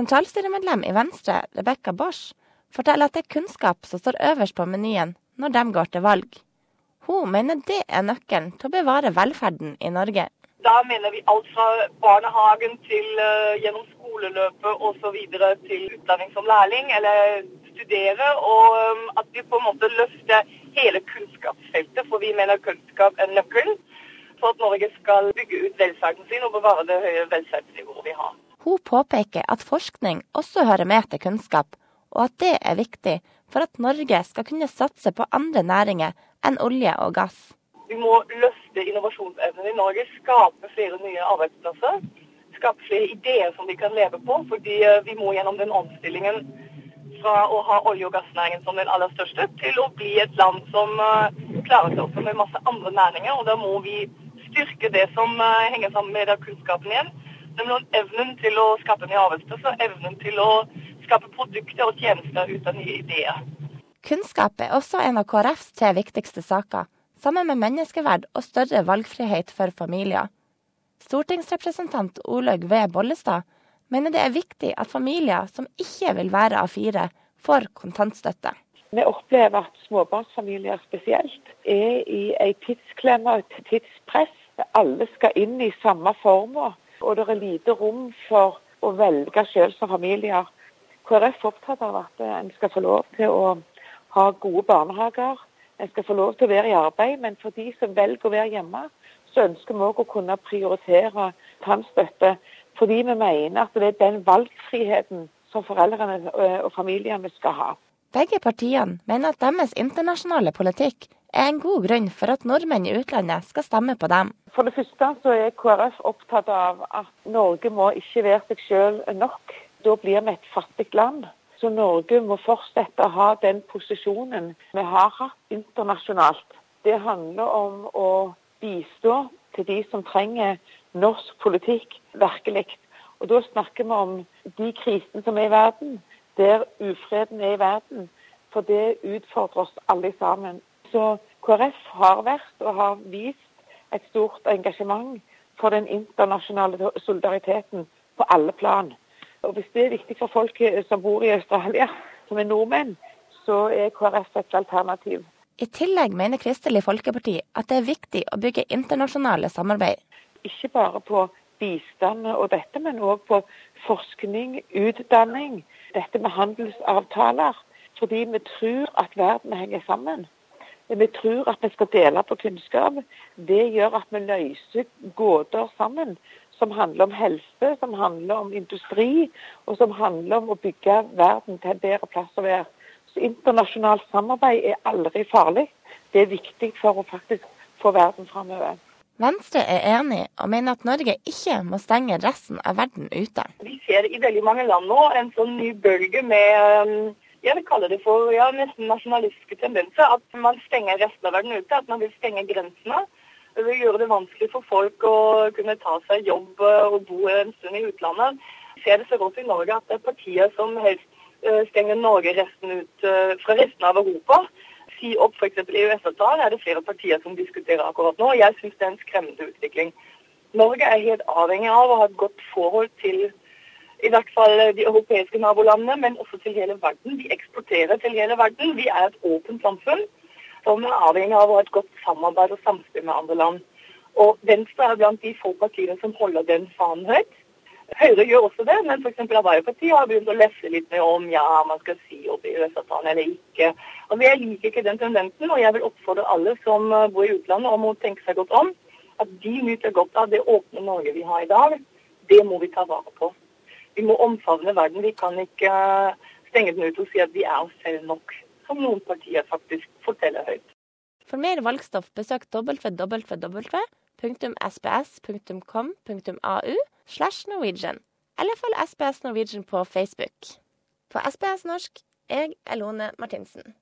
Sentralstyremedlem i Venstre, Rebekka Bosch, forteller at det er kunnskap som står øverst på menyen når de går til valg. Hun mener det er nøkkelen til å bevare velferden i Norge. Da mener vi alt fra barnehagen til uh, gjennom skoleløpet osv. til utdanning som lærling eller studere. Og um, at vi på en måte løfter hele kunnskapsfeltet, for vi mener kunnskap er nøkkelen for at Norge skal bygge ut velferden sin og bevare det høye velferdsnivået vi har. Hun påpeker at forskning også hører med til kunnskap, og at det er viktig for at Norge skal kunne satse på andre næringer enn olje og gass. Vi må løfte innovasjonsevnen i Norge, skape flere nye arbeidsplasser. Skape flere ideer som vi kan leve på, fordi eh, vi må gjennom den omstillingen fra å ha olje- og gassnæringen som den aller største, til å bli et land som eh, klarer seg også med masse andre næringer. Og da må vi styrke det som eh, henger sammen med kunnskapen igjen. Nemlig evnen til å skape nye arbeidsplasser, evnen til å skape produkter og tjenester ut av nye ideer. Kunnskap er også en av KrFs tre viktigste saker, sammen med menneskeverd og større valgfrihet for familier. Stortingsrepresentant Olaug V. Bollestad mener det er viktig at familier som ikke vil være A4, får kontantstøtte. Vi opplever at småbarnsfamilier spesielt er i ei tidsklemme og et tidspress. Alle skal inn i samme former, og det er lite rom for å velge selv som familier. KrF er opptatt av at en skal få lov til å ha gode barnehager. En skal få lov til å være i arbeid, men for de som velger å være hjemme, så ønsker vi òg å kunne prioritere tannstøtte. Fordi vi mener at det er den valgfriheten som foreldrene og familiene skal ha. Begge partiene mener at deres internasjonale politikk er en god grunn for at nordmenn i utlandet skal stemme på dem. For det første så er KrF opptatt av at Norge må ikke være seg selv nok. Da blir vi et fattig land. Så Norge må fortsette å ha den posisjonen vi har hatt internasjonalt. Det handler om å bistå til de som trenger norsk politikk virkelig. Og Da snakker vi om de krisene som er i verden, der ufreden er i verden. For det utfordrer oss alle sammen. Så KrF har vært og har vist et stort engasjement for den internasjonale solidariteten på alle plan. Og Hvis det er viktig for folk som bor i Australia, som er nordmenn, så er KrF et alternativ. I tillegg mener Kristelig Folkeparti at det er viktig å bygge internasjonale samarbeid. Ikke bare på bistand og dette, men òg på forskning, utdanning, dette med handelsavtaler. Fordi vi tror at verden henger sammen. Vi tror at vi skal dele på kunnskap. Det gjør at vi løser gåter sammen som handler om helse, som handler om industri, og som handler om å bygge verden til en bedre plass å være. Så Internasjonalt samarbeid er aldri farlig. Det er viktig for å faktisk få verden framover. Venstre er enig og mener at Norge ikke må stenge resten av verden ute. Vi ser i veldig mange land nå en sånn ny bølge med um, jeg vil kalle det for ja, nesten nasjonalistiske tendenser. At man stenger resten av verden ute. At man vil stenge grensene. Det vil gjøre det vanskelig for folk å kunne ta seg jobb eh, og bo en stund i utlandet. Vi ser det så godt i Norge at det er partier som helst eh, stenger Norge resten ut eh, fra resten av Europa. Si opp f.eks. EØS-avtalen er det flere partier som diskuterer akkurat nå. Jeg syns det er en skremmende utvikling. Norge er helt avhengig av å ha et godt forhold til i hvert fall de europeiske nabolandene, men også til hele verden. Vi eksporterer til hele verden. Vi er et åpent samfunn som er avhengig av å ha et godt samarbeid og samspill med andre land. Og Venstre er blant de få partiene som holder den fanen høyt. Høyre gjør også det, men f.eks. Arbeiderpartiet har begynt å lefle litt med om ja, man skal si opp EØS-avtalen eller ikke. Altså, Jeg liker ikke den tendensen, og jeg vil oppfordre alle som eh, bor i utlandet om å tenke seg godt om. At de nyter godt av det åpne Norge vi har i dag. Det må vi ta vare på. Vi må omfavne verden. Vi kan ikke eh, stenge den ut og si at vi er oss selv nok som noen partier faktisk forteller høyt. For mer valgstoff besøk www.sbs.com.au slash Norwegian, eller følg SBS Norwegian på Facebook. På SBS norsk, jeg er Lone Martinsen.